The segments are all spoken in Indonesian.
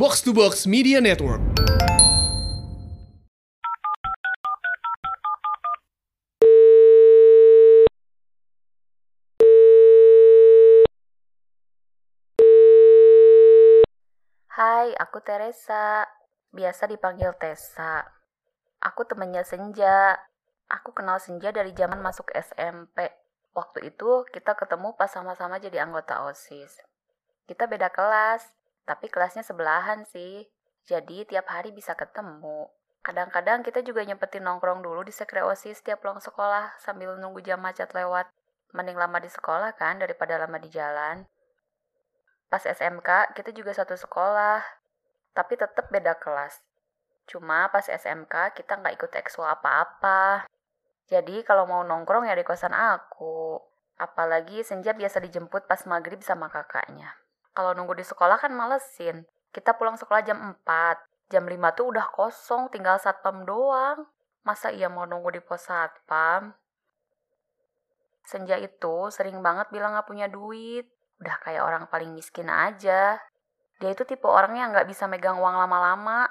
Box to Box Media Network. Hai, aku Teresa. Biasa dipanggil Tessa. Aku temannya Senja. Aku kenal Senja dari zaman masuk SMP. Waktu itu kita ketemu pas sama-sama jadi anggota OSIS. Kita beda kelas, tapi kelasnya sebelahan sih. Jadi tiap hari bisa ketemu. Kadang-kadang kita juga nyempetin nongkrong dulu di sekre OSIS tiap pulang sekolah sambil nunggu jam macet lewat. Mending lama di sekolah kan daripada lama di jalan. Pas SMK kita juga satu sekolah, tapi tetap beda kelas. Cuma pas SMK kita nggak ikut ekso apa-apa. Jadi kalau mau nongkrong ya di kosan aku. Apalagi Senja biasa dijemput pas maghrib sama kakaknya. Kalau nunggu di sekolah kan malesin. Kita pulang sekolah jam 4. Jam 5 tuh udah kosong, tinggal satpam doang. Masa iya mau nunggu di pos satpam? Senja itu sering banget bilang gak punya duit. Udah kayak orang paling miskin aja. Dia itu tipe orang yang gak bisa megang uang lama-lama.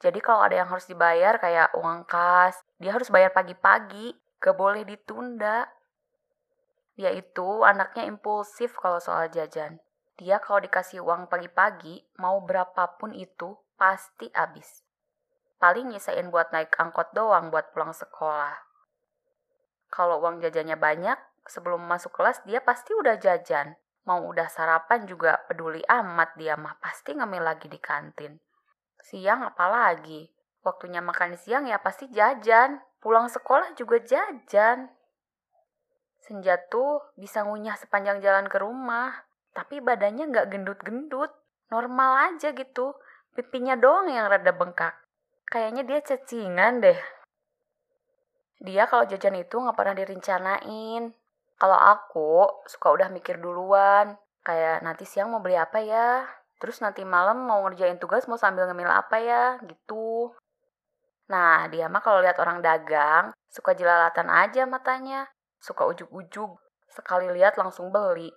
Jadi kalau ada yang harus dibayar kayak uang kas, dia harus bayar pagi-pagi. Gak boleh ditunda. Dia itu anaknya impulsif kalau soal jajan. Dia kalau dikasih uang pagi-pagi, mau berapapun itu, pasti habis. Paling nyisain buat naik angkot doang buat pulang sekolah. Kalau uang jajannya banyak, sebelum masuk kelas dia pasti udah jajan. Mau udah sarapan juga peduli amat dia mah pasti ngemil lagi di kantin. Siang apalagi, waktunya makan siang ya pasti jajan. Pulang sekolah juga jajan. Senja tuh bisa ngunyah sepanjang jalan ke rumah, tapi badannya nggak gendut-gendut. Normal aja gitu, pipinya doang yang rada bengkak. Kayaknya dia cacingan deh. Dia kalau jajan itu nggak pernah direncanain. Kalau aku suka udah mikir duluan, kayak nanti siang mau beli apa ya, terus nanti malam mau ngerjain tugas mau sambil ngemil apa ya, gitu. Nah, dia mah kalau lihat orang dagang, suka jelalatan aja matanya, suka ujuk-ujuk, sekali lihat langsung beli.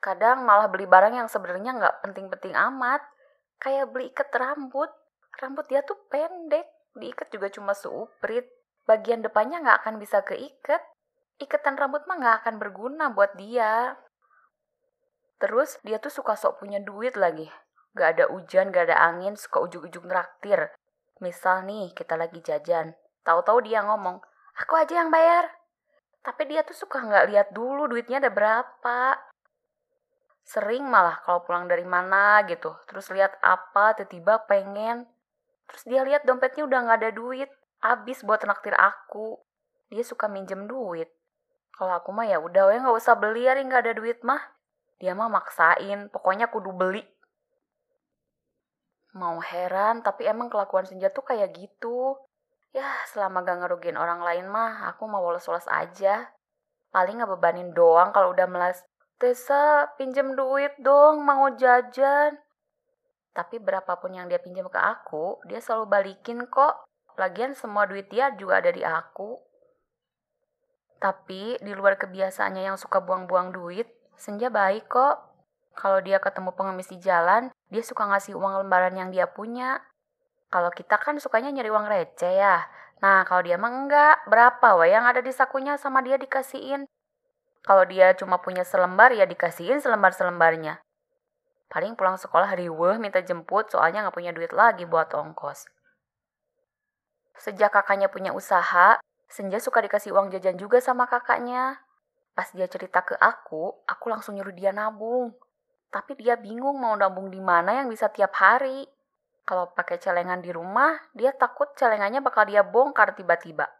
Kadang malah beli barang yang sebenarnya nggak penting-penting amat, kayak beli ikat rambut. Rambut dia tuh pendek, diikat juga cuma seuprit. Bagian depannya nggak akan bisa keikat. Ikatan rambut mah nggak akan berguna buat dia. Terus dia tuh suka sok punya duit lagi. Gak ada hujan, gak ada angin, suka ujuk-ujuk nraktir. Misal nih, kita lagi jajan. Tahu-tahu dia ngomong, aku aja yang bayar. Tapi dia tuh suka nggak lihat dulu duitnya ada berapa. Sering malah kalau pulang dari mana gitu. Terus lihat apa, tiba-tiba pengen. Terus dia lihat dompetnya udah nggak ada duit. Abis buat naktir aku. Dia suka minjem duit. Kalau aku mah ya udah ya nggak usah beli ya nggak ada duit mah. Dia mah maksain, pokoknya kudu beli. Mau heran, tapi emang kelakuan Senja tuh kayak gitu. Ya, selama gak ngerugiin orang lain mah, aku mau woles-woles aja. Paling ngebebanin doang kalau udah melas. Tessa, pinjem duit dong, mau jajan. Tapi berapapun yang dia pinjam ke aku, dia selalu balikin kok. Lagian semua duit dia juga ada di aku. Tapi di luar kebiasaannya yang suka buang-buang duit, Senja baik kok. Kalau dia ketemu pengemis di jalan, dia suka ngasih uang lembaran yang dia punya. Kalau kita kan sukanya nyari uang receh ya. Nah, kalau dia mah enggak, berapa wah yang ada di sakunya sama dia dikasihin. Kalau dia cuma punya selembar ya dikasihin selembar-selembarnya. Paling pulang sekolah riweh minta jemput soalnya nggak punya duit lagi buat ongkos. Sejak kakaknya punya usaha, Senja suka dikasih uang jajan juga sama kakaknya. Pas dia cerita ke aku, aku langsung nyuruh dia nabung. Tapi dia bingung mau nabung di mana yang bisa tiap hari. Kalau pakai celengan di rumah, dia takut celengannya bakal dia bongkar tiba-tiba.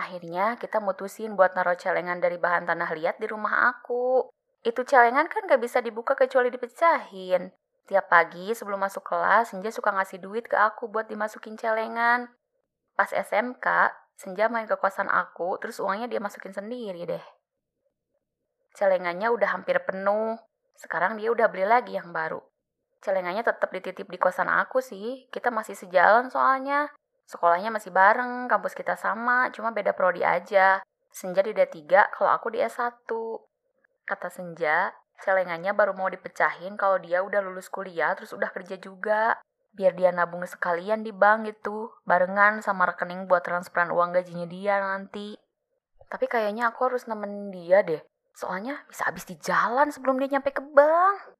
Akhirnya kita mutusin buat naruh celengan dari bahan tanah liat di rumah aku. Itu celengan kan gak bisa dibuka kecuali dipecahin. Tiap pagi sebelum masuk kelas, Senja suka ngasih duit ke aku buat dimasukin celengan. Pas SMK, Senja main ke kosan aku, terus uangnya dia masukin sendiri deh. Celengannya udah hampir penuh. Sekarang dia udah beli lagi yang baru. Celengannya tetap dititip di kosan aku sih. Kita masih sejalan soalnya. Sekolahnya masih bareng, kampus kita sama, cuma beda prodi aja. Senja di D3, kalau aku di S1. Kata Senja, Celengannya baru mau dipecahin kalau dia udah lulus kuliah terus udah kerja juga. Biar dia nabung sekalian di bank gitu, barengan sama rekening buat transferan uang gajinya dia nanti. Tapi kayaknya aku harus nemenin dia deh. Soalnya bisa habis di jalan sebelum dia nyampe ke bank.